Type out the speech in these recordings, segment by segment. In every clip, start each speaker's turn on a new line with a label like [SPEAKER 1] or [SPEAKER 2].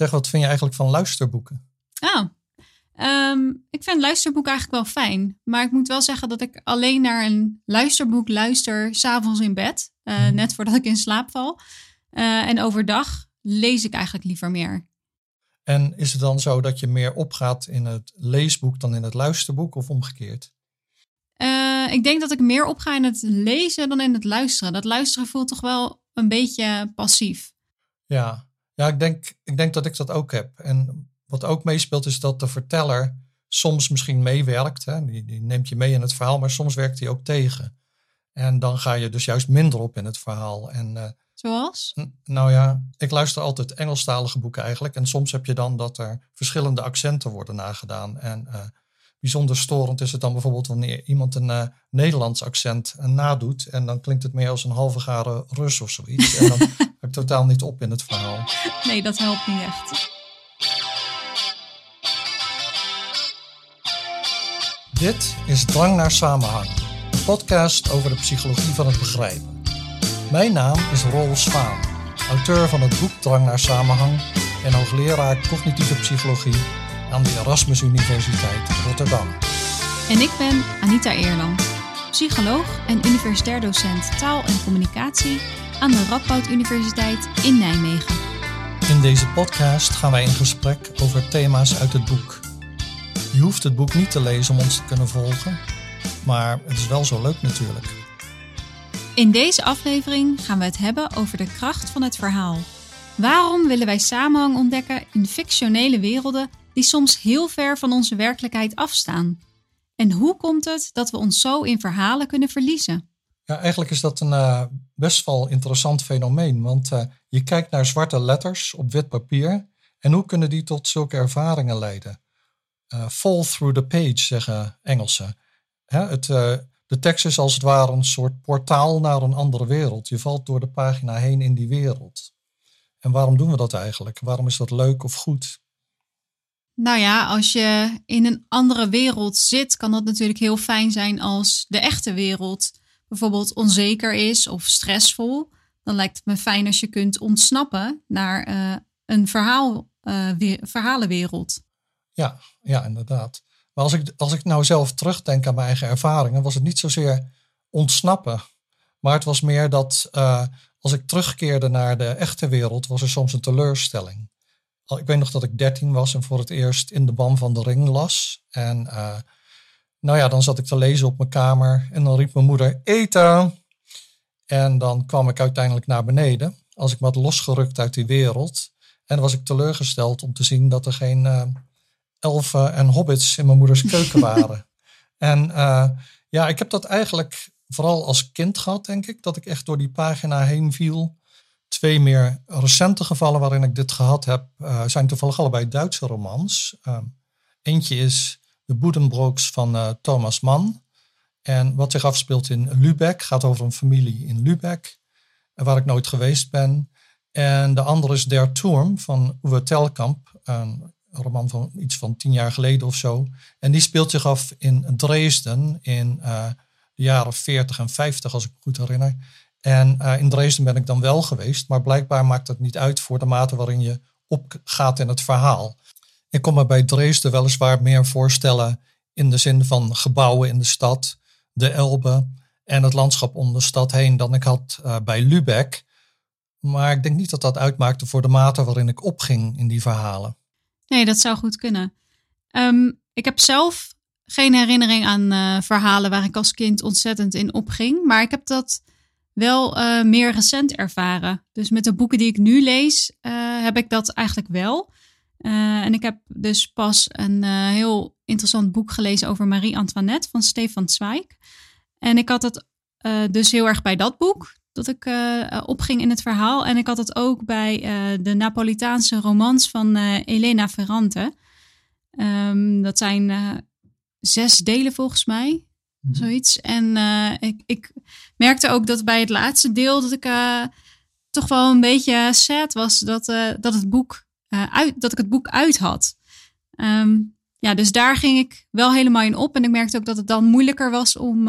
[SPEAKER 1] Zeg, wat vind je eigenlijk van luisterboeken?
[SPEAKER 2] Oh, ehm, ik vind luisterboeken eigenlijk wel fijn. Maar ik moet wel zeggen dat ik alleen naar een luisterboek luister s'avonds in bed. eh,
[SPEAKER 1] Mhm.
[SPEAKER 2] Net voordat ik in slaap val. Eh, en overdag lees ik eigenlijk liever meer.
[SPEAKER 1] En is het dan zo dat je meer opgaat in het leesboek dan in het luisterboek of omgekeerd?
[SPEAKER 2] Eh, ik denk dat ik meer opga in het lezen dan in het luisteren. Dat luisteren voelt toch wel een beetje passief.
[SPEAKER 1] Ja, ja ik, denk, ik denk dat ik dat ook heb. En wat ook meespeelt is dat de verteller soms misschien meewerkt. Hè? Die, die neemt je mee in het verhaal, maar soms werkt hij ook tegen. En dan ga je dus juist minder op in het verhaal. En eh,
[SPEAKER 2] Zoals?
[SPEAKER 1] nou ja, ik luister altijd Engelstalige boeken eigenlijk. En soms heb je dan dat er verschillende accenten worden nagedaan. En eh, bijzonder storend is het dan bijvoorbeeld wanneer iemand een eh, Nederlands accent eh, nadoet. En dan klinkt het meer als een halve garen Rus of zoiets. En dan ga ik totaal niet op in het verhaal.
[SPEAKER 2] Nee, dat helpt niet echt.
[SPEAKER 1] Dit is Drang naar Samenhang, een podcast over de psychologie van het begrijpen. Mijn naam is Rol Spaan, auteur van het boek Drang naar Samenhang en hoogleraar cognitieve psychologie aan de Erasmus Universiteit Rotterdam.
[SPEAKER 2] En ik ben Anita Eerland, psycholoog en universitair docent taal en communicatie aan de Radboud Universiteit in Nijmegen.
[SPEAKER 1] In deze podcast gaan wij in gesprek over thema's uit het boek. Je hoeft het boek niet te lezen om ons te kunnen volgen, maar het is wel zo leuk natuurlijk.
[SPEAKER 2] In deze aflevering gaan we het hebben over de kracht van het verhaal. Waarom willen wij samenhang ontdekken in fictionele werelden die soms heel ver van onze werkelijkheid afstaan? En hoe komt het dat we ons zo in verhalen kunnen verliezen?
[SPEAKER 1] Ja, eigenlijk is dat een eh, best wel interessant fenomeen. Want eh, je kijkt naar zwarte letters op wit papier. En hoe kunnen die tot zulke ervaringen leiden? Eh, fall through the page, zeggen Engelsen. Hè, het, de tekst is als het ware een soort portaal naar een andere wereld. Je valt door de pagina heen in die wereld. En waarom doen we dat eigenlijk? Waarom is dat leuk of goed?
[SPEAKER 2] Nou ja, als je in een andere wereld zit, kan dat natuurlijk heel fijn zijn als de echte wereld bijvoorbeeld onzeker is of stressvol. Dan lijkt het me fijn als je kunt ontsnappen naar eh, een verhaal, eh, we- verhalenwereld.
[SPEAKER 1] Ja, ja, inderdaad. Maar als ik, als ik nou zelf terugdenk aan mijn eigen ervaringen, was het niet zozeer ontsnappen. Maar het was meer dat eh, als ik terugkeerde naar de echte wereld, was er soms een teleurstelling. Ik weet nog dat ik dertien was en voor het eerst in de ban van de ring las. En eh, nou ja, dan zat ik te lezen op mijn kamer en dan riep mijn moeder eten. En dan kwam ik uiteindelijk naar beneden, als ik me had losgerukt uit die wereld. En dan was ik teleurgesteld om te zien dat er geen eh, elfen en hobbits in mijn moeders keuken waren. en eh, ja, ik heb dat eigenlijk vooral als kind gehad, denk ik. Dat ik echt door die pagina heen viel. Twee meer recente gevallen waarin ik dit gehad heb, eh, zijn toevallig allebei Duitse romans. Ehm, eentje is De Boedenbrooks van eh, Thomas Mann. En wat zich afspeelt in Lübeck, gaat over een familie in Lübeck, eh, waar ik nooit geweest ben. En de andere is Der Turm van Uwe Telkamp, een roman van iets van tien jaar geleden of zo. En die speelt zich af in Dresden in de jaren 40 en 50, als ik me goed herinner. En eh, in Dresden ben ik dan wel geweest, maar blijkbaar maakt het niet uit voor de mate waarin je opgaat in het verhaal. Ik kon me bij Dresden weliswaar meer voorstellen in de zin van gebouwen in de stad, de Elbe en het landschap om de stad heen dan ik had eh, bij Lübeck. Maar ik denk niet dat dat uitmaakte voor de mate waarin ik opging in die verhalen.
[SPEAKER 2] Nee, dat zou goed kunnen. Ehm, ik heb zelf geen herinnering aan eh, verhalen waar ik als kind ontzettend in opging. Maar ik heb dat wel eh, meer recent ervaren. Dus met de boeken die ik nu lees, eh, heb ik dat eigenlijk wel. Eh, en ik heb dus pas een heel interessant boek gelezen over Marie Antoinette van Stefan Zweig. En ik had het eh, dus heel erg bij dat boek, dat ik opging in het verhaal. En ik had het ook bij de Napolitaanse romans van Elena Ferrante. Ehm, dat zijn zes delen volgens mij, zoiets. En eh, ik, ik merkte ook dat bij het laatste deel dat ik eh, toch wel een beetje sad was dat, eh, dat, het boek, uit, dat ik het boek uit had. Ehm, ja, dus daar ging ik wel helemaal in op. En ik merkte ook dat het dan moeilijker was om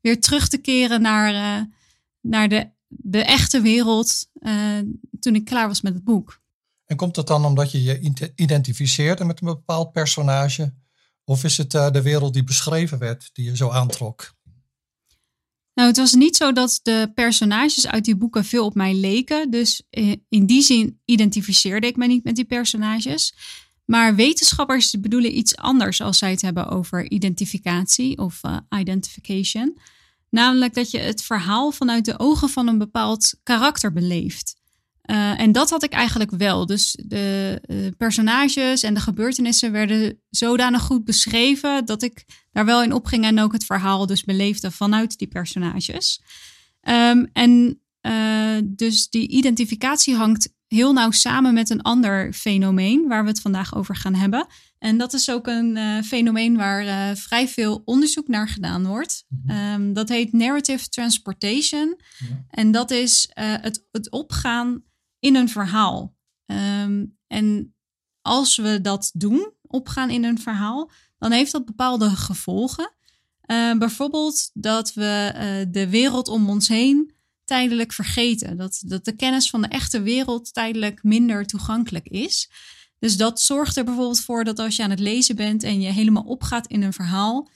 [SPEAKER 2] weer terug te keren naar, naar de, de echte wereld toen ik klaar was met het boek.
[SPEAKER 1] En komt het dan omdat je je ide- identificeerde met een bepaald personage? Of is het eh, de wereld die beschreven werd die je zo aantrok?
[SPEAKER 2] Nou, het was niet zo dat de personages uit die boeken veel op mij leken. Dus eh, in die zin identificeerde ik me niet met die personages. Maar wetenschappers bedoelen iets anders als zij het hebben over identificatie of eh, identification. Namelijk dat je het verhaal vanuit de ogen van een bepaald karakter beleeft. Uh, en dat had ik eigenlijk wel. Dus de uh, personages en de gebeurtenissen werden zodanig goed beschreven dat ik daar wel in opging en ook het verhaal dus beleefde vanuit die personages. Um, en uh, dus die identificatie hangt heel nauw samen met een ander fenomeen waar we het vandaag over gaan hebben. En dat is ook een fenomeen waar vrij veel onderzoek naar gedaan wordt. Um, dat heet narrative transportation. Ja. En dat is het, het opgaan in een verhaal. Um, en als we dat doen, opgaan in een verhaal, dan heeft dat bepaalde gevolgen. Uh, bijvoorbeeld dat we uh, de wereld om ons heen tijdelijk vergeten. Dat, dat de kennis van de echte wereld tijdelijk minder toegankelijk is. Dus dat zorgt er bijvoorbeeld voor dat als je aan het lezen bent en je helemaal opgaat in een verhaal,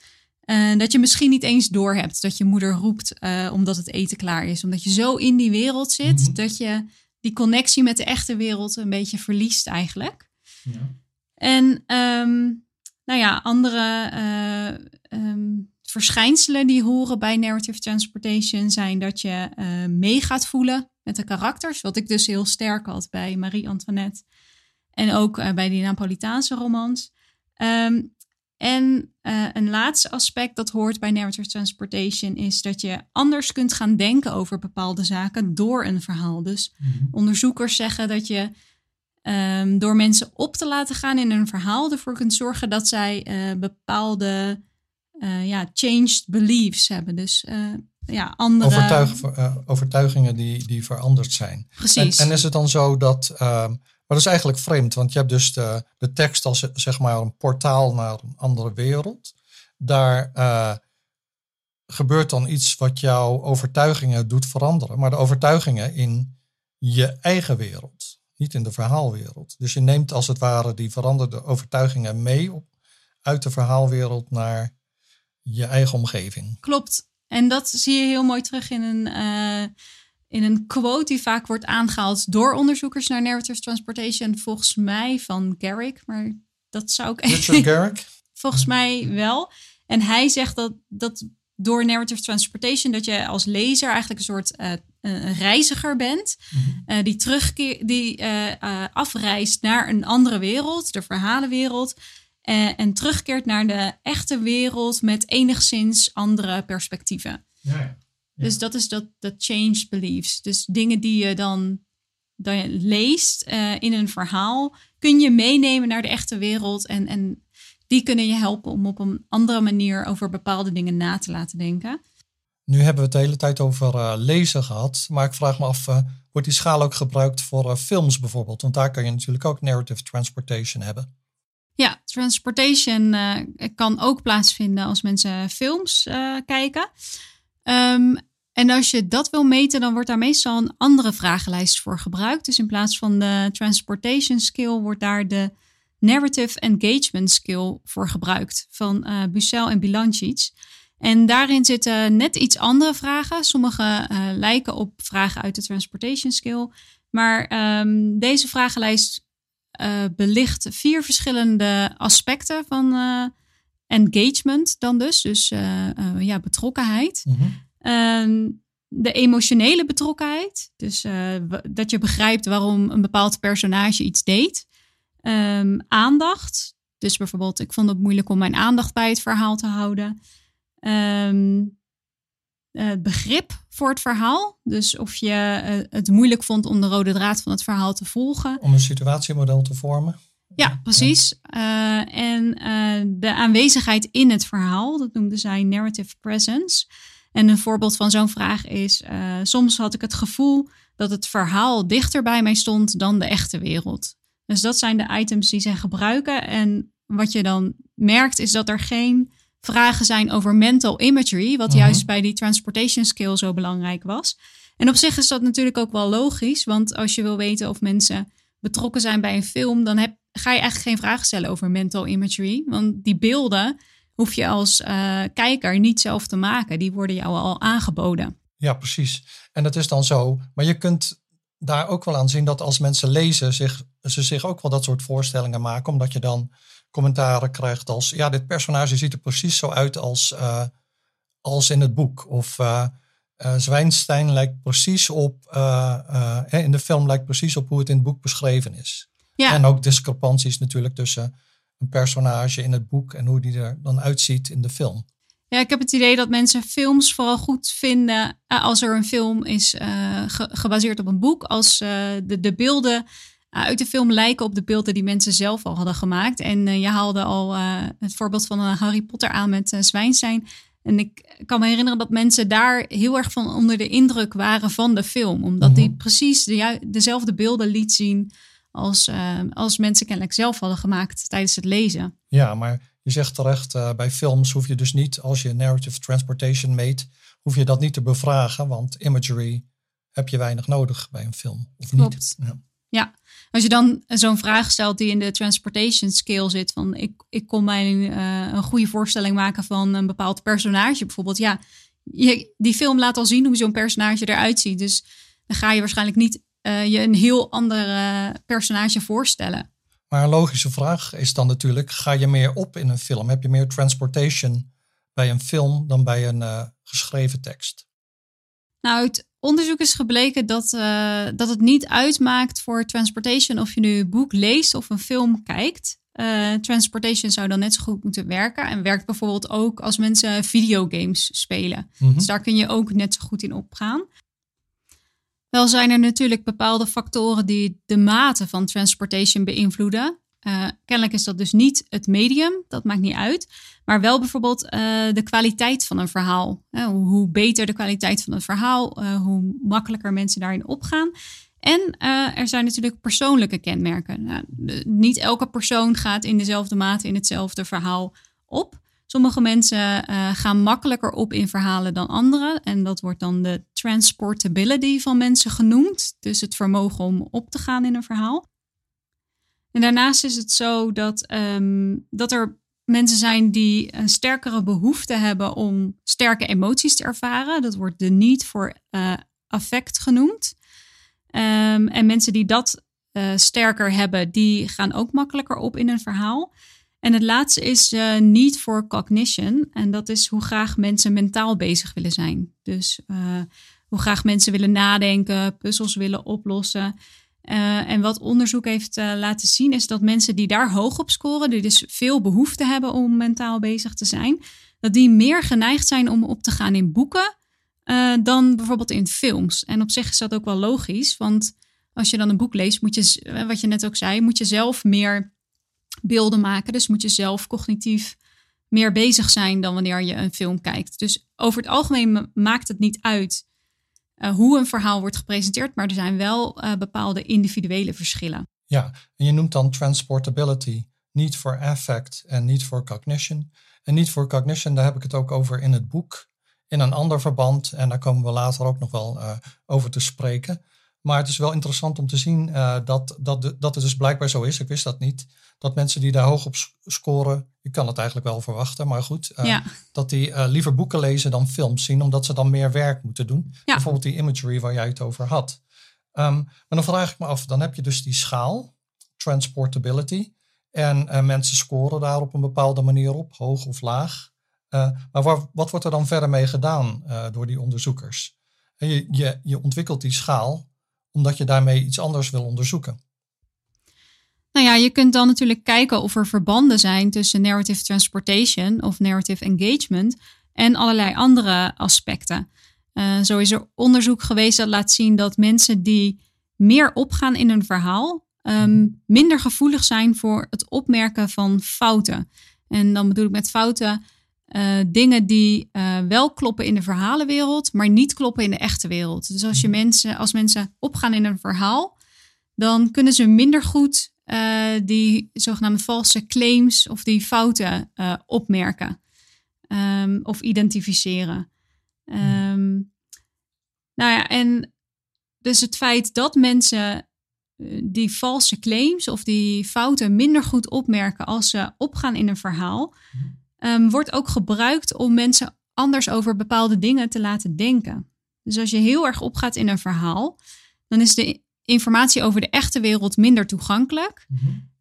[SPEAKER 2] uh, dat je misschien niet eens doorhebt dat je moeder roept omdat het eten klaar is. Omdat je zo in die wereld zit mm -hmm. dat je die connectie met de echte wereld een beetje verliest eigenlijk. Ja. En um, nou ja, andere uh, um, verschijnselen die horen bij narrative transportation zijn dat je uh, mee gaat voelen met de karakters. Wat ik dus heel sterk had bij Marie Antoinette. En ook uh, bij die Napolitaanse romans. Um, en uh, een laatste aspect dat hoort bij narrative transportation is dat je anders kunt gaan denken over bepaalde zaken door een verhaal. Dus mm-hmm. onderzoekers zeggen dat je um, door mensen op te laten gaan in een verhaal ervoor kunt zorgen dat zij uh, bepaalde uh, ja, changed beliefs hebben. Dus ja, andere...
[SPEAKER 1] Overtuig, overtuigingen die, die veranderd zijn.
[SPEAKER 2] Precies.
[SPEAKER 1] En, en is het dan zo dat maar dat is eigenlijk vreemd, want je hebt dus de, tekst als zeg maar een portaal naar een andere wereld. Daar uh, gebeurt dan iets wat jouw overtuigingen doet veranderen. Maar de overtuigingen in je eigen wereld, niet in de verhaalwereld. Dus je neemt als het ware die veranderde overtuigingen mee op, uit de verhaalwereld naar je eigen omgeving.
[SPEAKER 2] Klopt. En dat zie je heel mooi terug in een. Uh in een quote die vaak wordt aangehaald door onderzoekers naar narrative transportation, volgens mij van Garrick, maar dat zou ik
[SPEAKER 1] Richard Garrick?
[SPEAKER 2] volgens mij wel. En hij zegt dat, dat door narrative transportation dat je als lezer eigenlijk een soort uh, een reiziger bent, mm-hmm. uh, die terugkeert, die uh, afreist naar een andere wereld, de verhalenwereld. en terugkeert naar de echte wereld met enigszins andere perspectieven.
[SPEAKER 1] Ja.
[SPEAKER 2] Dus dat is dat, dat changed beliefs. Dus dingen die je dan, dan je leest uh, in een verhaal, kun je meenemen naar de echte wereld. En, en die kunnen je helpen om op een andere manier over bepaalde dingen na te laten denken.
[SPEAKER 1] Nu hebben we het de hele tijd over uh, lezen gehad. Maar ik vraag me af, uh, wordt die schaal ook gebruikt voor films bijvoorbeeld? Want daar kan je natuurlijk ook narrative transportation hebben.
[SPEAKER 2] Ja, transportation kan ook plaatsvinden als mensen films kijken. Um, en als je dat wil meten, dan wordt daar meestal een andere vragenlijst voor gebruikt. Dus in plaats van de transportation skill wordt daar de narrative engagement skill voor gebruikt van uh, Bucel en Bilancic. En daarin zitten net iets andere vragen. Sommige uh, lijken op vragen uit de transportation skill. Maar um, deze vragenlijst uh, belicht vier verschillende aspecten van engagement dan dus. Dus ja, betrokkenheid.
[SPEAKER 1] Mm-hmm.
[SPEAKER 2] Um, de emotionele betrokkenheid. Dus uh, dat je begrijpt waarom een bepaald personage iets deed. Um, aandacht. Dus bijvoorbeeld, ik vond het moeilijk om mijn aandacht bij het verhaal te houden. Um, uh, begrip voor het verhaal. Dus of je uh, het moeilijk vond om de rode draad van het verhaal te volgen.
[SPEAKER 1] Om een situatiemodel te vormen.
[SPEAKER 2] Ja, precies. Ja. en de aanwezigheid in het verhaal, dat noemde zij narrative presence. En een voorbeeld van zo'n vraag is: uh, soms had ik het gevoel dat het verhaal dichter bij mij stond dan de echte wereld. Dus dat zijn de items die zij gebruiken. En wat je dan merkt is dat er geen vragen zijn over mental imagery, wat uh-huh. juist bij die transportation skill zo belangrijk was. En op zich is dat natuurlijk ook wel logisch, want als je wil weten of mensen betrokken zijn bij een film, dan heb, ga je eigenlijk geen vragen stellen over mental imagery. Want die beelden hoef je als uh, kijker niet zelf te maken. Die worden jou al aangeboden.
[SPEAKER 1] Ja, precies. En dat is dan zo. Maar je kunt daar ook wel aan zien dat als mensen lezen, zich, ze zich ook wel dat soort voorstellingen maken. Omdat je dan commentaren krijgt als, ja, dit personage ziet er precies zo uit als, uh, als in het boek. Of uh, uh, Zwijnstein lijkt precies op, in de film lijkt precies op hoe het in het boek beschreven is. Ja. En ook discrepanties natuurlijk tussen een personage in het boek en hoe die er dan uitziet in de film.
[SPEAKER 2] Ja, ik heb het idee dat mensen films vooral goed vinden als er een film is gebaseerd op een boek. Als de, de beelden uit de film lijken op de beelden die mensen zelf al hadden gemaakt. En je haalde al het voorbeeld van Harry Potter aan met Zwijnstein. En ik kan me herinneren dat mensen daar heel erg van onder de indruk waren van de film. Omdat die mhm. precies de, dezelfde beelden liet zien als, uh, als mensen kennelijk zelf hadden gemaakt tijdens het lezen.
[SPEAKER 1] Ja, maar je zegt terecht, uh, bij films hoef je dus niet, als je narrative transportation meet, hoef je dat niet te bevragen, want imagery heb je weinig nodig bij een film, of Klopt. niet?
[SPEAKER 2] Ja. ja. Als je dan zo'n vraag stelt die in de transportation scale zit, van ik, ik kon mij uh, een goede voorstelling maken van een bepaald personage bijvoorbeeld. Ja, je, die film laat al zien hoe zo'n personage eruit ziet. Dus dan ga je waarschijnlijk niet uh, je een heel ander uh, personage voorstellen.
[SPEAKER 1] Maar een logische vraag is dan natuurlijk, ga je meer op in een film? Heb je meer transportation bij een film dan bij een uh, geschreven tekst?
[SPEAKER 2] Nou, uit onderzoek is gebleken dat, uh, dat het niet uitmaakt voor transportation of je nu een boek leest of een film kijkt. Uh, transportation zou dan net zo goed moeten werken. En werkt bijvoorbeeld ook als mensen videogames spelen. Mm Dus daar kun je ook net zo goed in opgaan. Wel zijn er natuurlijk bepaalde factoren die de mate van transportation beïnvloeden. Uh, kennelijk is dat dus niet het medium, dat maakt niet uit. Maar wel bijvoorbeeld uh, de kwaliteit van een verhaal. Uh, hoe beter de kwaliteit van een verhaal, hoe makkelijker mensen daarin opgaan. En er zijn natuurlijk persoonlijke kenmerken. Nou, niet elke persoon gaat in dezelfde mate in hetzelfde verhaal op. Sommige mensen gaan makkelijker op in verhalen dan anderen. En dat wordt dan de transportability van mensen genoemd. Dus het vermogen om op te gaan in een verhaal. En daarnaast is het zo dat, um, dat er mensen zijn die een sterkere behoefte hebben om sterke emoties te ervaren. Dat wordt de need voor uh, affect genoemd. Um, en mensen die dat uh, sterker hebben, die gaan ook makkelijker op in een verhaal. En het laatste is uh, need for cognition. En dat is hoe graag mensen mentaal bezig willen zijn. Dus hoe graag mensen willen nadenken, puzzels willen oplossen. Uh, en wat onderzoek heeft laten zien, is dat mensen die daar hoog op scoren, die dus veel behoefte hebben om mentaal bezig te zijn, dat die meer geneigd zijn om op te gaan in boeken dan bijvoorbeeld in films. En op zich is dat ook wel logisch, want als je dan een boek leest, moet je, wat je net ook zei, moet je zelf meer beelden maken. Dus moet je zelf cognitief meer bezig zijn dan wanneer je een film kijkt. Dus over het algemeen maakt het niet uit uh, hoe een verhaal wordt gepresenteerd, maar er zijn wel uh, bepaalde individuele verschillen.
[SPEAKER 1] Ja, en je noemt dan transportability, niet voor affect en niet voor cognition. En niet voor cognition, daar heb ik het ook over in het boek, in een ander verband. En daar komen we later ook nog wel uh, over te spreken. Maar het is wel interessant om te zien uh, dat, dat, dat het dus blijkbaar zo is. Ik wist dat niet. Dat mensen die daar hoog op scoren, je kan het eigenlijk wel verwachten, maar goed, uh, dat die uh, liever boeken lezen dan films zien, omdat ze dan meer werk moeten doen. Ja. Bijvoorbeeld die imagery waar jij het over had. Um, maar dan vraag ik me af, dan heb je dus die schaal, transportability, en mensen scoren daar op een bepaalde manier op, hoog of laag. maar waar, wat wordt er dan verder mee gedaan door die onderzoekers? Je, je, je ontwikkelt die schaal omdat je daarmee iets anders wil onderzoeken.
[SPEAKER 2] Nou ja, je kunt dan natuurlijk kijken of er verbanden zijn tussen narrative transportation of narrative engagement en allerlei andere aspecten. Uh, zo is er onderzoek geweest dat laat zien dat mensen die meer opgaan in een verhaal, um, minder gevoelig zijn voor het opmerken van fouten. En dan bedoel ik met fouten uh, dingen die uh, wel kloppen in de verhalenwereld, maar niet kloppen in de echte wereld. Dus als, je mhm. mensen, als mensen opgaan in een verhaal, dan kunnen ze minder goed uh, die zogenaamde valse claims of die fouten opmerken um, of identificeren. Um, nou ja, en dus het feit dat mensen die valse claims of die fouten minder goed opmerken als ze opgaan in een verhaal, ehm, wordt ook gebruikt om mensen anders over bepaalde dingen te laten denken. Dus als je heel erg opgaat in een verhaal, dan is de informatie over de echte wereld minder toegankelijk.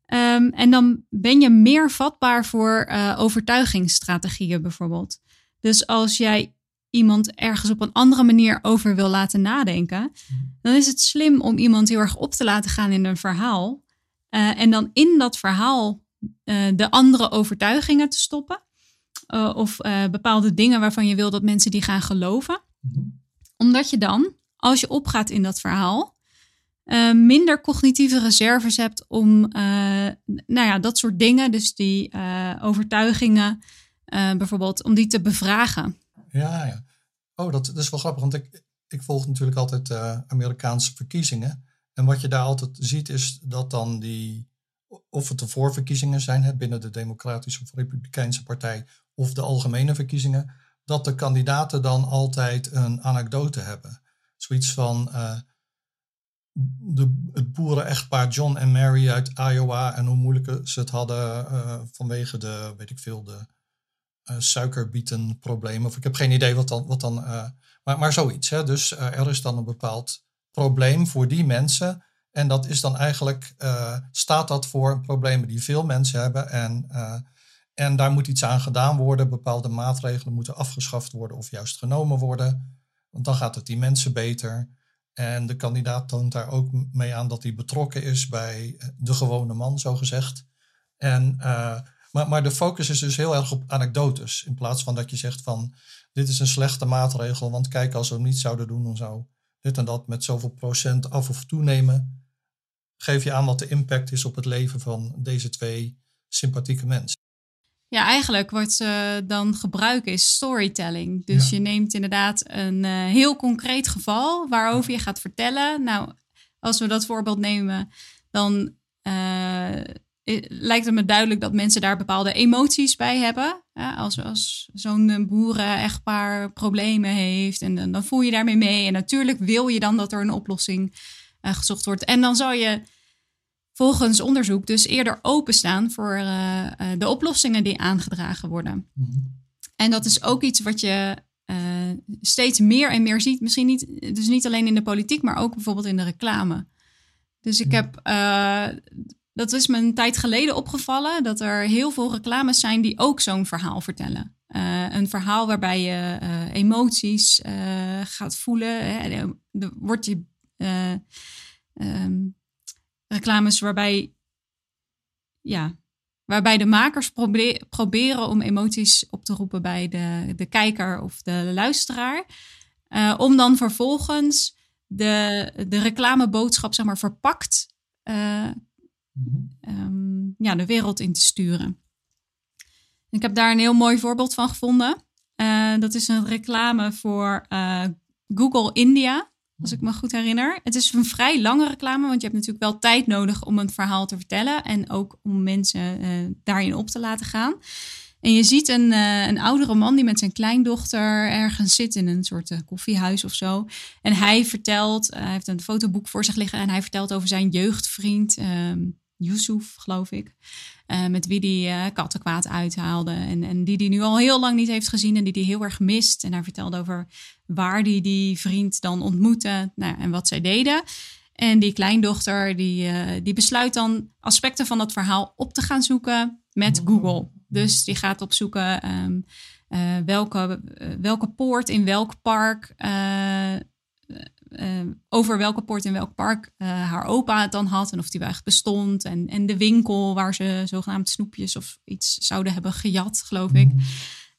[SPEAKER 2] Ehm, en dan ben je meer vatbaar voor uh, overtuigingsstrategieën bijvoorbeeld. Dus als jij iemand ergens op een andere manier over wil laten nadenken, dan is het slim om iemand heel erg op te laten gaan in een verhaal. Uh, en dan in dat verhaal uh, de andere overtuigingen te stoppen. Uh, of bepaalde dingen waarvan je wil dat mensen die gaan geloven. Omdat je dan, als je opgaat in dat verhaal, minder cognitieve reserves hebt om nou ja, dat soort dingen, dus die overtuigingen, bijvoorbeeld, om die te bevragen.
[SPEAKER 1] Ja, ja. Oh, dat, dat is wel grappig, want ik, ik volg natuurlijk altijd Amerikaanse verkiezingen. En wat je daar altijd ziet is dat dan die, of het de voorverkiezingen zijn het binnen de Democratische of Republikeinse Partij, of de algemene verkiezingen, dat de kandidaten dan altijd een anekdote hebben. Zoiets van uh, de, het boeren-echtpaar John en Mary uit Iowa en hoe moeilijk ze het hadden uh, vanwege de, weet ik veel, de uh, suikerbietenprobleem. Of ik heb geen idee wat dan. Wat dan maar, maar zoiets. Hè? Dus er is dan een bepaald probleem voor die mensen. En dat is dan eigenlijk, staat dat voor problemen die veel mensen hebben. En, en daar moet iets aan gedaan worden. Bepaalde maatregelen moeten afgeschaft worden of juist genomen worden. Want dan gaat het die mensen beter. En de kandidaat toont daar ook mee aan dat hij betrokken is bij de gewone man, zo gezegd. En maar, maar de focus is dus heel erg op anekdotes. In plaats van dat je zegt van dit is een slechte maatregel. Want kijk, als we hem niet zouden doen, dan zou dit en dat met zoveel procent af of toenemen. Geef je aan wat de impact is op het leven van deze twee sympathieke mensen.
[SPEAKER 2] Ja, eigenlijk wat ze dan gebruiken is storytelling. Dus ja. je neemt inderdaad een uh, heel concreet geval waarover je gaat vertellen. Nou, als we dat voorbeeld nemen, dan uh, lijkt het me duidelijk dat mensen daar bepaalde emoties bij hebben. Ja, als als zo'n boeren-echtpaar problemen heeft en dan, voel je daarmee mee. En natuurlijk wil je dan dat er een oplossing uh, gezocht wordt. En dan zou je volgens onderzoek dus eerder openstaan voor uh, uh, de oplossingen die aangedragen worden. Mm -hmm. En dat is ook iets wat je steeds meer en meer ziet. Misschien niet, dus niet alleen in de politiek, maar ook bijvoorbeeld in de reclame. Dus ik heb dat is me een tijd geleden opgevallen dat er heel veel reclames zijn die ook zo'n verhaal vertellen. Uh, een verhaal waarbij je emoties gaat voelen. Hè. Er wordt je um, reclames waarbij, ja, waarbij de makers probe proberen om emoties op te roepen bij de, de kijker of de luisteraar. om dan vervolgens de, de reclameboodschap zeg maar, verpakt um, ja, de wereld in te sturen. Ik heb daar een heel mooi voorbeeld van gevonden. Uh, dat is een reclame voor Google India, als ik me goed herinner. Het is een vrij lange reclame, want je hebt natuurlijk wel tijd nodig om een verhaal te vertellen en ook om mensen uh, daarin op te laten gaan. En je ziet een, uh, een oudere man die met zijn kleindochter ergens zit in een soort uh, koffiehuis of zo. En hij vertelt, hij heeft een fotoboek voor zich liggen en hij vertelt over zijn jeugdvriend. Um, Yusuf, geloof ik. Uh, met wie die uh, kattenkwaad uithaalde. En, en die die nu al heel lang niet heeft gezien en die die heel erg mist. En hij vertelde over waar die die vriend dan ontmoette nou, en wat zij deden. En die kleindochter die, uh, die besluit dan aspecten van dat verhaal op te gaan zoeken met Google. Dus die gaat opzoeken um, welke, welke poort in welk park over welke poort in welk park uh, haar opa het dan had en of die wel echt bestond. En, en de winkel waar ze zogenaamd snoepjes of iets zouden hebben gejat, geloof ik.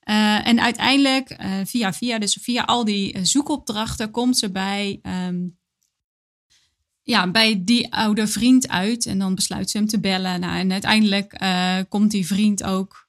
[SPEAKER 2] Uh, en uiteindelijk, via via, dus via al die zoekopdrachten, komt ze bij, um, ja, bij die oude vriend uit. En dan besluit ze hem te bellen. Nou, en uiteindelijk komt die vriend ook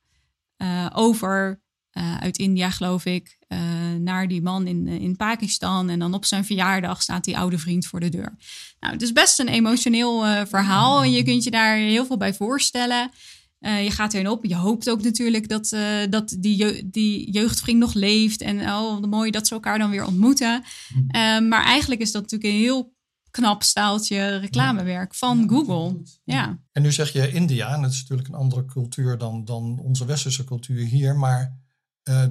[SPEAKER 2] over uh, uit India, geloof ik, uh, naar die man in, uh, in Pakistan. En dan op zijn verjaardag staat die oude vriend voor de deur. Nou, het is best een emotioneel verhaal en je kunt je daar heel veel bij voorstellen. je gaat erin op. Je hoopt ook natuurlijk dat, dat die, je die jeugdvriend nog leeft. En oh, mooi dat ze elkaar dan weer ontmoeten. maar eigenlijk is dat natuurlijk een heel knap staaltje reclamewerk van Google. Ja.
[SPEAKER 1] En nu zeg je India, en het is natuurlijk een andere cultuur dan, dan onze westerse cultuur hier, maar uh,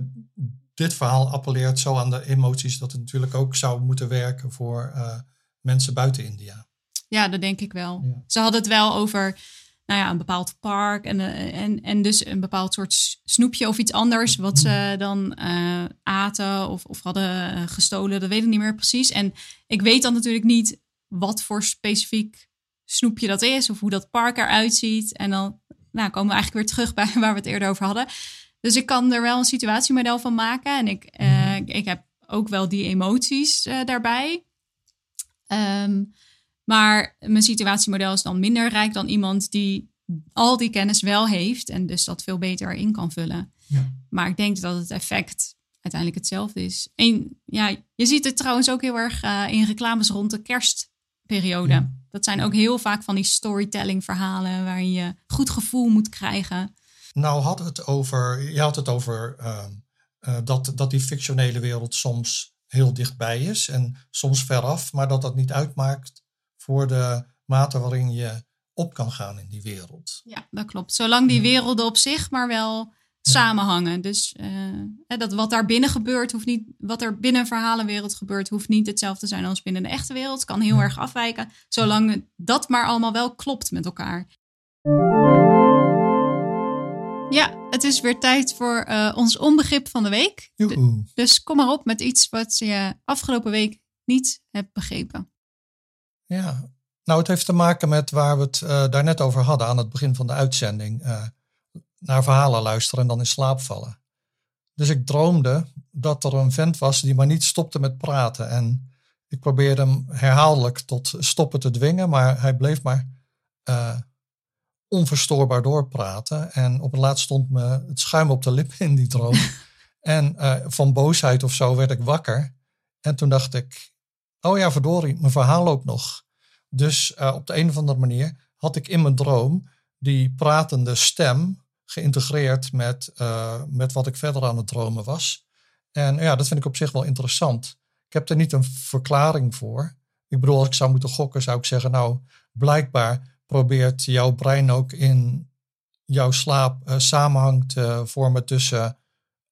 [SPEAKER 1] dit verhaal appelleert zo aan de emoties dat het natuurlijk ook zou moeten werken voor uh, mensen buiten India.
[SPEAKER 2] Ja, dat denk ik wel. Ja. Ze hadden het wel over nou ja, een bepaald park en, uh, en, en dus een bepaald soort snoepje of iets anders wat ze dan uh, aten of, of hadden gestolen. Dat weet ik niet meer precies. En ik weet dan natuurlijk niet wat voor specifiek snoepje dat is of hoe dat park eruit ziet. En dan nou, komen we eigenlijk weer terug bij waar we het eerder over hadden. Dus ik kan er wel een situatiemodel van maken. En ik, uh, ik heb ook wel die emoties uh, daarbij. Um, maar mijn situatiemodel is dan minder rijk dan iemand die al die kennis wel heeft en dus dat veel beter in kan vullen. Ja. Maar ik denk dat het effect uiteindelijk hetzelfde is. En ja, je ziet het trouwens ook heel erg uh, in reclames rond de kerstperiode. Ja. Dat zijn ook heel vaak van die storytelling verhalen waarin je goed gevoel moet krijgen.
[SPEAKER 1] Nou had het over, je had het over uh, uh, dat, dat die fictionele wereld soms heel dichtbij is en soms veraf, maar dat dat niet uitmaakt voor de mate waarin je op kan gaan in die wereld.
[SPEAKER 2] Ja, dat klopt. Zolang die werelden op zich maar wel samenhangen. Dus uh, dat wat daar binnen gebeurt, hoeft niet, wat er binnen een verhalenwereld gebeurt, hoeft niet hetzelfde te zijn als binnen de echte wereld. Het kan heel erg afwijken, zolang dat maar allemaal wel klopt met elkaar. Ja, het is weer tijd voor uh, ons onbegrip van de week. Dus kom maar op met iets wat je afgelopen week niet hebt begrepen.
[SPEAKER 1] Ja, nou het heeft te maken met waar we het uh, daarnet over hadden aan het begin van de uitzending. Uh, naar verhalen luisteren en dan in slaap vallen. Dus ik droomde dat er een vent was die maar niet stopte met praten. En ik probeerde hem herhaaldelijk tot stoppen te dwingen, maar hij bleef maar onverstoorbaar doorpraten. En op het laatst stond me het schuim op de lippen in die droom. en uh, van boosheid of zo werd ik wakker. En toen dacht ik, oh ja, verdorie, mijn verhaal loopt nog. Dus uh, op de een of andere manier had ik in mijn droom die pratende stem geïntegreerd met, uh, met wat ik verder aan het dromen was. En ja, dat vind ik op zich wel interessant. Ik heb er niet een verklaring voor. Ik bedoel, als ik zou moeten gokken, zou ik zeggen, nou, blijkbaar probeert jouw brein ook in jouw slaap uh, samenhang te vormen tussen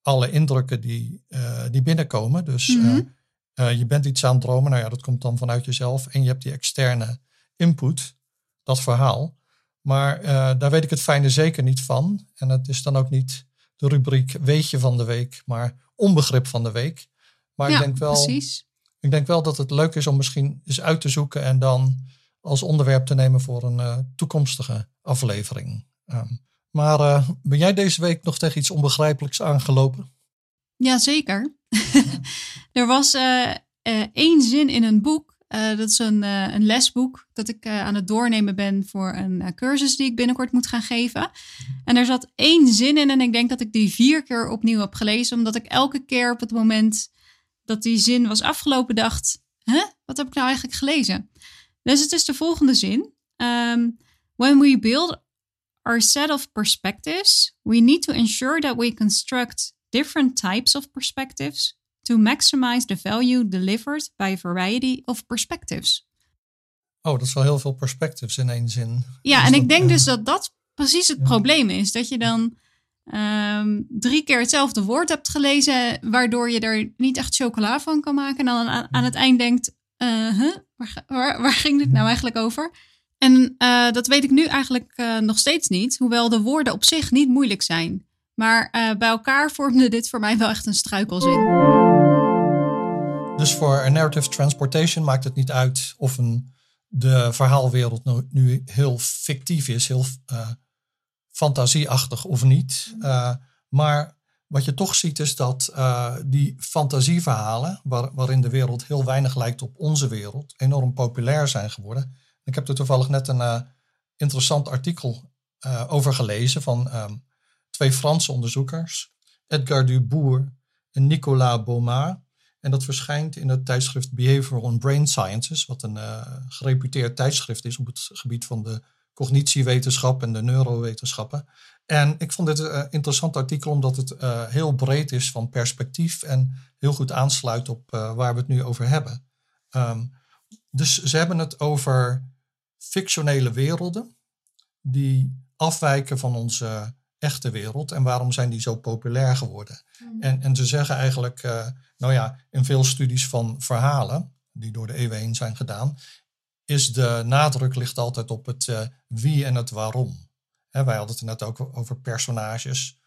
[SPEAKER 1] alle indrukken die, uh, die binnenkomen. Dus mm -hmm. uh, je bent iets aan het dromen, nou ja, dat komt dan vanuit jezelf. En je hebt die externe input, dat verhaal. Maar daar weet ik het fijne zeker niet van. En het is dan ook niet de rubriek weetje van de week, maar onbegrip van de week. Maar
[SPEAKER 2] ja,
[SPEAKER 1] ik denk wel.
[SPEAKER 2] Precies.
[SPEAKER 1] Ik denk wel dat het leuk is om misschien eens uit te zoeken en dan als onderwerp te nemen voor een uh, toekomstige aflevering. Um, maar uh, ben jij deze week nog tegen iets onbegrijpelijks aangelopen?
[SPEAKER 2] Jazeker. Ja. er was uh, één zin in een boek. dat is een, een lesboek dat ik aan het doornemen ben voor een cursus die ik binnenkort moet gaan geven. En er zat één zin in en ik denk dat ik die vier keer opnieuw heb gelezen. Omdat ik elke keer op het moment dat die zin was afgelopen dacht... Huh? Wat heb ik nou eigenlijk gelezen? Dus het is de volgende zin. Um, when we build our set of perspectives, we need to ensure that we construct different types of perspectives to maximize the value delivered by a variety of perspectives.
[SPEAKER 1] Oh, dat is wel heel veel perspectives in één zin.
[SPEAKER 2] Ja, dus en ik denk uh, dus dat dat precies het ja. probleem is. Dat je dan um, drie keer hetzelfde woord hebt gelezen, waardoor je er niet echt chocola van kan maken. En dan aan, aan het eind denkt, uh, huh? Waar, waar, waar, ging dit nou eigenlijk over? En uh, dat weet ik nu eigenlijk uh, nog steeds niet, hoewel de woorden op zich niet moeilijk zijn. Maar bij elkaar vormde dit voor mij wel echt een struikelzin.
[SPEAKER 1] Dus voor een narrative transportation maakt het niet uit of een, de verhaalwereld nu, nu heel fictief is, heel fantasieachtig of niet. maar wat je toch ziet is dat uh, die fantasieverhalen, waar, waarin de wereld heel weinig lijkt op onze wereld, enorm populair zijn geworden. Ik heb er toevallig net een uh, interessant artikel uh, over gelezen van um, twee Franse onderzoekers, Edgar Dubourg en Nicolas Baumard. En dat verschijnt in het tijdschrift Behavioral and Brain Sciences, wat een gereputeerd tijdschrift is op het gebied van de cognitiewetenschap en de neurowetenschappen. En ik vond dit een uh, interessant artikel omdat het uh, heel breed is van perspectief en heel goed aansluit op uh, waar we het nu over hebben. Um, dus ze hebben het over fictionele werelden die afwijken van onze echte wereld. En waarom zijn die zo populair geworden?
[SPEAKER 2] Mhm.
[SPEAKER 1] En, en ze zeggen eigenlijk, uh, nou ja, in veel studies van verhalen, die door de eeuwen heen zijn gedaan, is de nadruk ligt altijd op het uh, wie en het waarom. Hè, wij hadden het net ook over personages,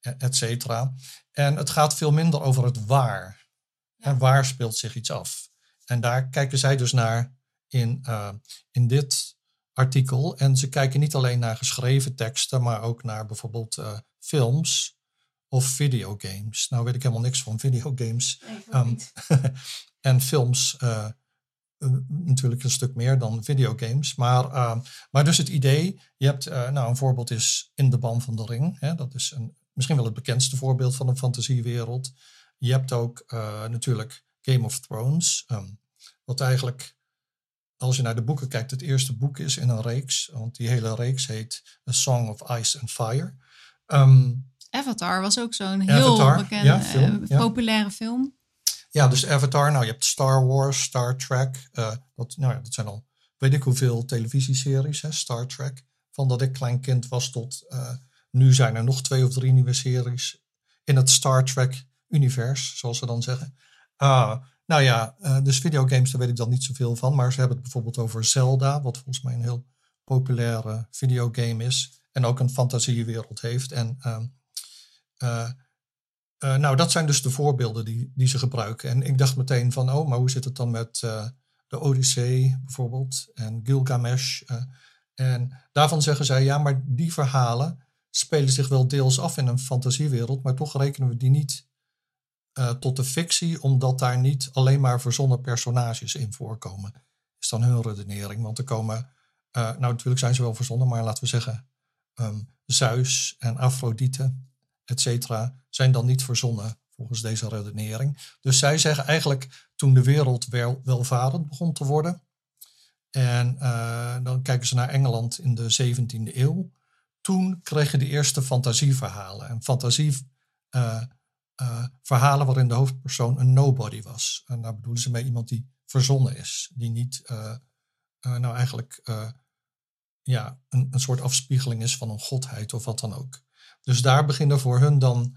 [SPEAKER 1] et cetera. En het gaat veel minder over het waar. Ja. En waar speelt zich iets af? En daar kijken zij dus naar in, uh, in dit artikel. En ze kijken niet alleen naar geschreven teksten, maar ook naar bijvoorbeeld uh, films of videogames. Nou weet ik helemaal niks van videogames.
[SPEAKER 2] Nee, um,
[SPEAKER 1] en films natuurlijk een stuk meer dan videogames. Maar, uh, maar dus het idee, je hebt, nou een voorbeeld is In de Ban van de Ring. Hè, dat is een, misschien wel het bekendste voorbeeld van een fantasiewereld. Je hebt ook natuurlijk Game of Thrones. Um, wat eigenlijk als je naar de boeken kijkt, het eerste boek is in een reeks. Want die hele reeks heet A Song of Ice and Fire. Um,
[SPEAKER 2] Avatar was ook zo'n heel bekende,
[SPEAKER 1] ja, film, ja.
[SPEAKER 2] populaire film.
[SPEAKER 1] Ja, dus Avatar. Nou, je hebt Star Wars, Star Trek. Uh, dat, nou ja, dat zijn al weet ik hoeveel televisieseries, hè, Star Trek. Van dat ik klein kind was tot uh, nu zijn er nog twee of drie nieuwe series in het Star Trek-univers, zoals ze dan zeggen. Uh, nou ja, uh, dus videogames, daar weet ik dan niet zoveel van. Maar ze hebben het bijvoorbeeld over Zelda, wat volgens mij een heel populaire videogame is. En ook een fantasiewereld heeft. En uh, uh, nou, dat zijn dus de voorbeelden die, die ze gebruiken. En ik dacht meteen van, oh, maar hoe zit het dan met de Odyssee bijvoorbeeld? En Gilgamesh. en daarvan zeggen zij, ja, maar die verhalen spelen zich wel deels af in een fantasiewereld. Maar toch rekenen we die niet tot de fictie, omdat daar niet alleen maar verzonnen personages in voorkomen. Is dan hun redenering. Want er komen, nou natuurlijk zijn ze wel verzonnen, maar laten we zeggen, um, Zeus en Afrodite, et cetera, zijn dan niet verzonnen volgens deze redenering. Dus zij zeggen eigenlijk, toen de wereld wel, welvarend begon te worden, en uh, dan kijken ze naar Engeland in de 17e eeuw, toen kregen de eerste fantasieverhalen. En fantasie uh, verhalen waarin de hoofdpersoon een nobody was. En daar bedoelen ze mee iemand die verzonnen is. Die niet nou eigenlijk ja, een, een soort afspiegeling is van een godheid of wat dan ook. Dus daar beginnen voor hun dan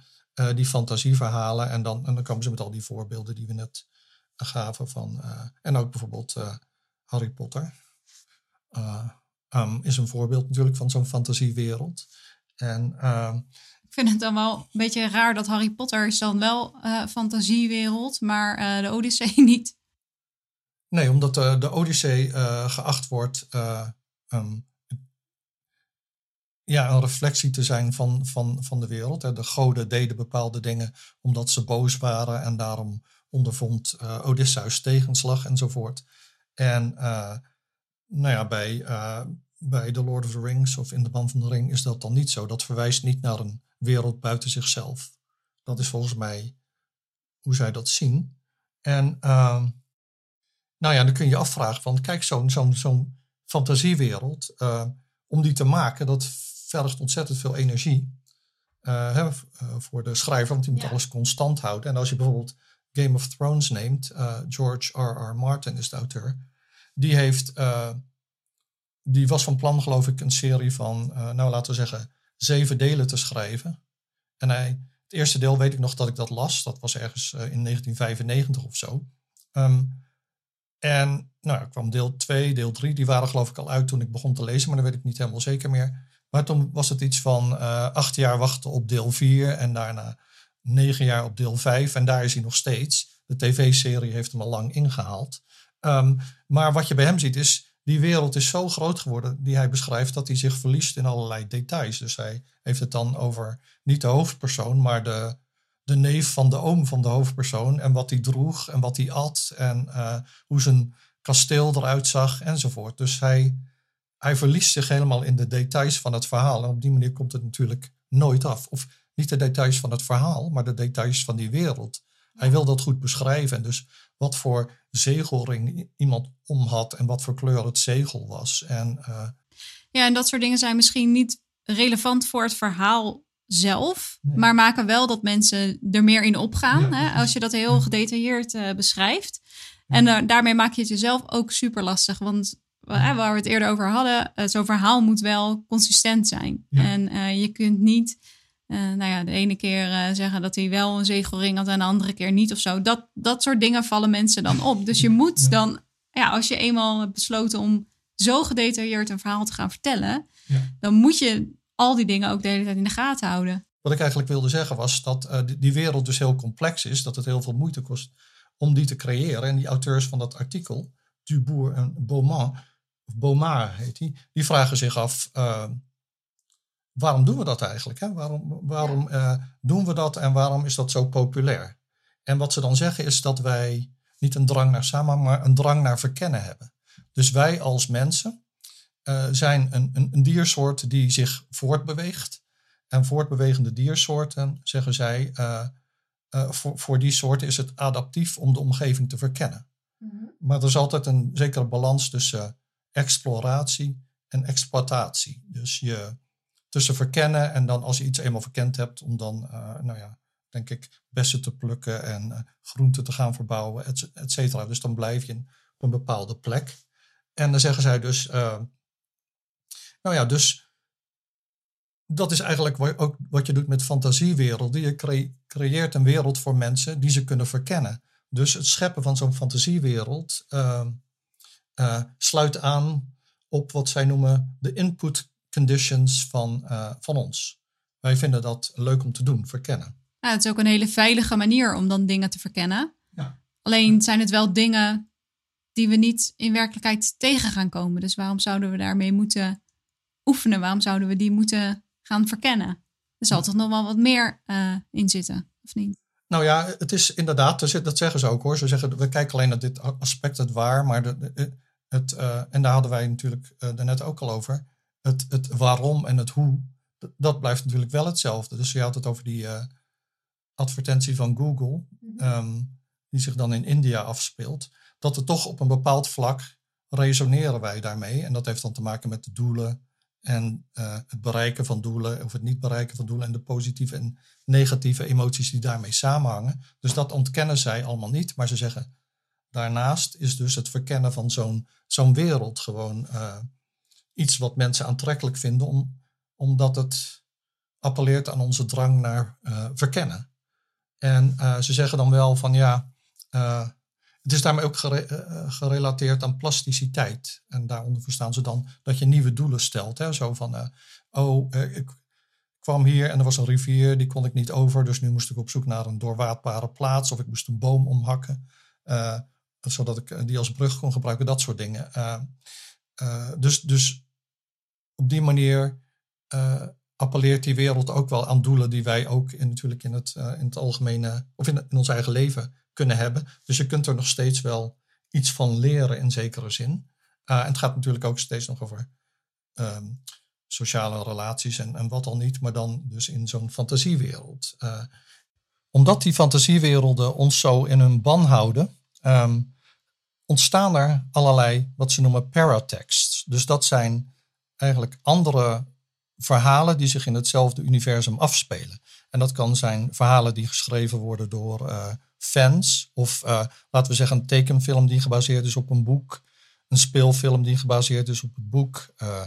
[SPEAKER 1] die fantasieverhalen. En dan, en dan komen ze met al die voorbeelden die we net gaven van. en ook bijvoorbeeld Harry Potter. Um, is een voorbeeld natuurlijk van zo'n fantasiewereld. En
[SPEAKER 2] ik vind het dan wel een beetje raar dat Harry Potter is dan wel fantasiewereld, maar de Odyssee niet.
[SPEAKER 1] Nee, omdat de, de Odyssee geacht wordt um, ja, een reflectie te zijn van, van, van de wereld. De goden deden bepaalde dingen omdat ze boos waren en daarom ondervond Odysseus tegenslag enzovoort. En nou ja, bij, bij The Lord of the Rings of In de Band van de Ring is dat dan niet zo. Dat verwijst niet naar een wereld buiten zichzelf. Dat is volgens mij hoe zij dat zien. En uh, nou ja, dan kun je afvragen van, kijk, zo'n zo'n zo'n fantasiewereld, uh, om die te maken, dat vergt ontzettend veel energie uh, hè, voor de schrijver, want die moet ja. alles constant houden. En als je bijvoorbeeld Game of Thrones neemt, uh, George R.R. Martin is de auteur, die heeft, die was van plan, geloof ik, een serie van, nou laten we zeggen, zeven delen te schrijven. En hij, het eerste deel weet ik nog dat ik dat las. Dat was ergens uh, in 1995 of zo. Um, en nou, er kwam deel 2, deel 3. Die waren geloof ik al uit toen ik begon te lezen. Maar dat weet ik niet helemaal zeker meer. Maar toen was het iets van uh, acht jaar wachten op deel 4. En daarna negen jaar op deel 5. En daar is hij nog steeds. De tv-serie heeft hem al lang ingehaald. Um, maar wat je bij hem ziet is die wereld is zo groot geworden die hij beschrijft dat hij zich verliest in allerlei details. Dus hij heeft het dan over niet de hoofdpersoon, maar de, de neef van de oom van de hoofdpersoon en wat hij droeg en wat hij at en uh, hoe zijn kasteel eruit zag enzovoort. Dus hij, hij verliest zich helemaal in de details van het verhaal en op die manier komt het natuurlijk nooit af. Of niet de details van het verhaal, maar de details van die wereld. Hij wil dat goed beschrijven. En dus wat voor zegelring iemand om had en wat voor kleur het zegel was. En, uh,
[SPEAKER 2] ja, en dat soort dingen zijn misschien niet relevant voor het verhaal zelf, nee. maar maken wel dat mensen er meer in opgaan. Ja, hè, als je dat heel gedetailleerd uh, beschrijft. En uh, daarmee maak je het jezelf ook super lastig. Want waar we het eerder over hadden, uh, zo'n verhaal moet wel consistent zijn. Ja. En je kunt niet, nou ja, de ene keer zeggen dat hij wel een zegelring had en de andere keer niet of zo. Dat, dat soort dingen vallen mensen dan op. Dus je moet dan, ja, als je eenmaal hebt besloten om zo gedetailleerd een verhaal te gaan vertellen, dan moet je al die dingen ook de hele tijd in de gaten houden.
[SPEAKER 1] Wat ik eigenlijk wilde zeggen was dat die, die, wereld dus heel complex is, dat het heel veel moeite kost om die te creëren. En die auteurs van dat artikel, Dubourg en Beaumont, of Beaumont heet die, die vragen zich af, uh, waarom doen we dat eigenlijk? Hè? Waarom, waarom uh, doen we dat en waarom is dat zo populair? En wat ze dan zeggen is dat wij niet een drang naar samen, maar een drang naar verkennen hebben. Dus wij als mensen zijn een, een, een diersoort die zich voortbeweegt en voortbewegende diersoorten, zeggen zij, uh, voor, voor die soorten is het adaptief om de omgeving te verkennen. Mm -hmm. Maar er is altijd een zekere balans tussen exploratie en exploitatie. Dus je tussen verkennen en dan als je iets eenmaal verkend hebt, om dan, nou ja, denk ik, bessen te plukken en groenten te gaan verbouwen, et cetera. Dus dan blijf je op een bepaalde plek. En dan zeggen zij dus, nou ja, dus dat is eigenlijk ook wat je doet met fantasiewerelden. Je cre creëert een wereld voor mensen die ze kunnen verkennen. Dus het scheppen van zo'n fantasiewereld uh, uh, sluit aan op wat zij noemen de input conditions van, uh, van ons. Wij vinden dat leuk om te doen, verkennen.
[SPEAKER 2] Ja, het is ook een hele veilige manier om dan dingen te verkennen. Ja. Alleen zijn het wel dingen die we niet in werkelijkheid tegen gaan komen. Dus waarom zouden we daarmee moeten oefenen? Waarom zouden we die moeten gaan verkennen. Er zal toch nog wel wat meer uh, in zitten, of niet?
[SPEAKER 1] Nou ja, het is inderdaad, dat zeggen ze ook hoor. Ze zeggen, we kijken alleen naar dit aspect, het waar, maar de, het, uh, en daar hadden wij natuurlijk uh, daarnet ook al over. Het, het waarom en het hoe, dat blijft natuurlijk wel hetzelfde. Dus je had het over die uh, advertentie van Google, mm-hmm. um, die zich dan in India afspeelt. Dat er toch op een bepaald vlak resoneren wij daarmee. En dat heeft dan te maken met de doelen, en uh, het bereiken van doelen of het niet bereiken van doelen en de positieve en negatieve emoties die daarmee samenhangen. Dus dat ontkennen zij allemaal niet, maar ze zeggen daarnaast is dus het verkennen van zo'n zo'n wereld gewoon uh, iets wat mensen aantrekkelijk vinden, om, omdat het appelleert aan onze drang naar uh, verkennen. En ze zeggen dan wel van ja, het is daarmee ook gere gerelateerd aan plasticiteit. En daaronder verstaan ze dan dat je nieuwe doelen stelt. Hè? Zo van, oh, ik kwam hier en er was een rivier, die kon ik niet over. Dus nu moest ik op zoek naar een doorwaadbare plaats. Of ik moest een boom omhakken, zodat ik die als brug kon gebruiken. Dat soort dingen. dus, dus op die manier appelleert die wereld ook wel aan doelen die wij ook in, natuurlijk in het, in het algemene, of in, in ons eigen leven kunnen hebben. Dus je kunt er nog steeds wel iets van leren in zekere zin. En het gaat natuurlijk ook steeds nog over um, sociale relaties en, en wat al niet, maar dan dus in zo'n fantasiewereld. Omdat die fantasiewerelden ons zo in hun ban houden, um, ontstaan er allerlei wat ze noemen paratexts. Dus dat zijn eigenlijk andere verhalen die zich in hetzelfde universum afspelen. En dat kan zijn verhalen die geschreven worden door uh, fans. Of uh, laten we zeggen een tekenfilm die gebaseerd is op een boek. Een speelfilm die gebaseerd is op het boek. Uh,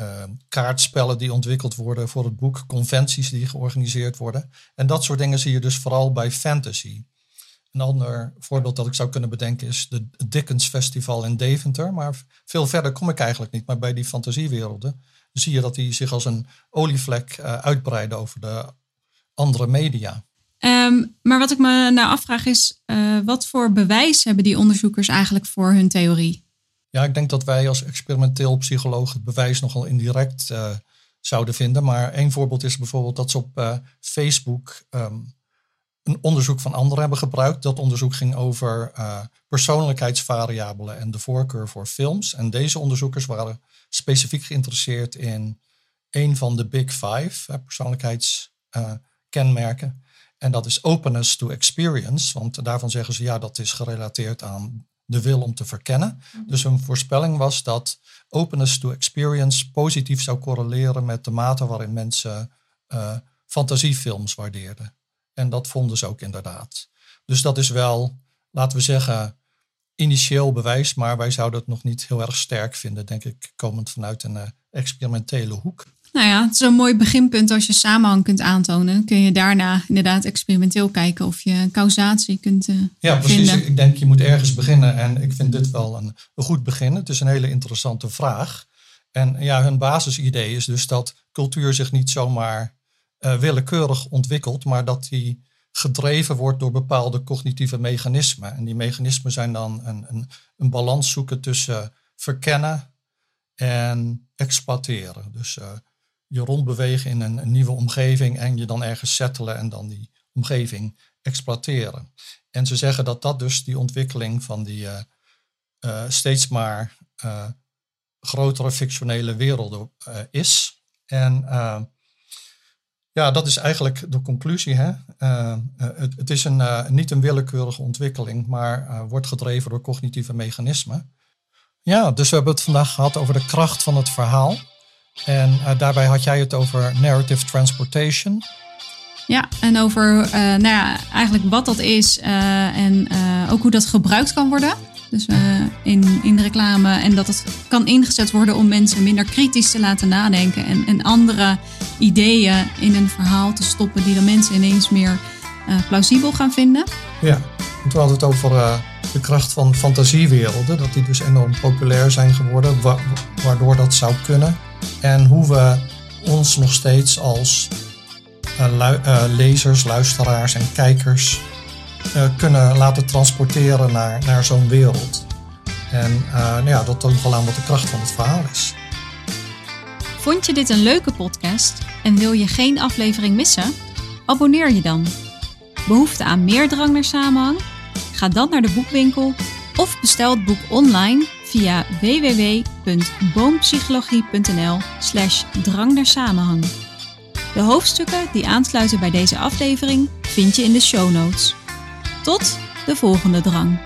[SPEAKER 1] uh, kaartspellen die ontwikkeld worden voor het boek. Conventies die georganiseerd worden. En dat soort dingen zie je dus vooral bij fantasy. Een ander voorbeeld dat ik zou kunnen bedenken is de Dickens Festival in Deventer. Maar veel verder kom ik eigenlijk niet. Maar bij die fantasiewerelden zie je dat die zich als een olievlek uitbreiden over de andere media.
[SPEAKER 2] Um, maar wat ik me nou afvraag is, uh, wat voor bewijs hebben die onderzoekers eigenlijk voor hun theorie?
[SPEAKER 1] Ja, ik denk dat wij als experimenteel psycholoog het bewijs nogal indirect uh, zouden vinden. Maar één voorbeeld is bijvoorbeeld dat ze op uh, Facebook um, een onderzoek van anderen hebben gebruikt. Dat onderzoek ging over persoonlijkheidsvariabelen en de voorkeur voor films. En deze onderzoekers waren specifiek geïnteresseerd in een van de Big Five persoonlijkheidskenmerken. En dat is openness to experience, want daarvan zeggen ze ja, dat is gerelateerd aan de wil om te verkennen. Mhm. Dus hun voorspelling was dat openness to experience positief zou correleren met de mate waarin mensen uh, fantasiefilms waardeerden. En dat vonden ze ook inderdaad. Dus dat is wel, laten we zeggen, initieel bewijs, maar wij zouden het nog niet heel erg sterk vinden, denk ik, komend vanuit een uh, experimentele hoek.
[SPEAKER 2] Nou ja, het is een mooi beginpunt als je samenhang kunt aantonen. Kun je daarna inderdaad experimenteel kijken of je causatie kunt uh,
[SPEAKER 1] Ja, precies.
[SPEAKER 2] Vinden.
[SPEAKER 1] Ik denk je moet ergens beginnen en ik vind dit wel een, een goed begin. Het is een hele interessante vraag. En ja, hun basisidee is dus dat cultuur zich niet zomaar uh, willekeurig ontwikkelt, maar dat die gedreven wordt door bepaalde cognitieve mechanismen. En die mechanismen zijn dan een, een, een balans zoeken tussen verkennen en exploiteren. Dus uh, je rondbewegen in een, nieuwe omgeving en je dan ergens settelen en dan die omgeving exploiteren. En ze zeggen dat dat dus die ontwikkeling van die uh, steeds maar grotere fictionele werelden is. En ja, dat is eigenlijk de conclusie. Hè? Uh, het, het, is een, uh, niet een willekeurige ontwikkeling, maar wordt gedreven door cognitieve mechanismen. Ja, dus we hebben het vandaag gehad over de kracht van het verhaal. En daarbij had jij het over narrative transportation.
[SPEAKER 2] Ja, en over nou ja, eigenlijk wat dat is en ook hoe dat gebruikt kan worden. Dus uh, in, in reclame. En dat het kan ingezet worden om mensen minder kritisch te laten nadenken. En, en andere ideeën in een verhaal te stoppen die de mensen ineens meer uh, plausibel gaan vinden.
[SPEAKER 1] Ja, we hadden het over uh, de kracht van fantasiewerelden. Dat die dus enorm populair zijn geworden, wa waardoor dat zou kunnen. En hoe we ons nog steeds als lu lezers, luisteraars en kijkers uh, kunnen laten transporteren naar, naar zo'n wereld. En uh, nou ja, dat toont wel aan wat de kracht van het verhaal is.
[SPEAKER 2] Vond je dit een leuke podcast en wil je geen aflevering missen? Abonneer je dan. Behoefte aan meer drang naar samenhang? Ga dan naar de boekwinkel of bestel het boek online via www.boompsychologie.nl slash drang naar samenhang. De hoofdstukken die aansluiten bij deze aflevering vind je in de show notes. Tot de volgende drang.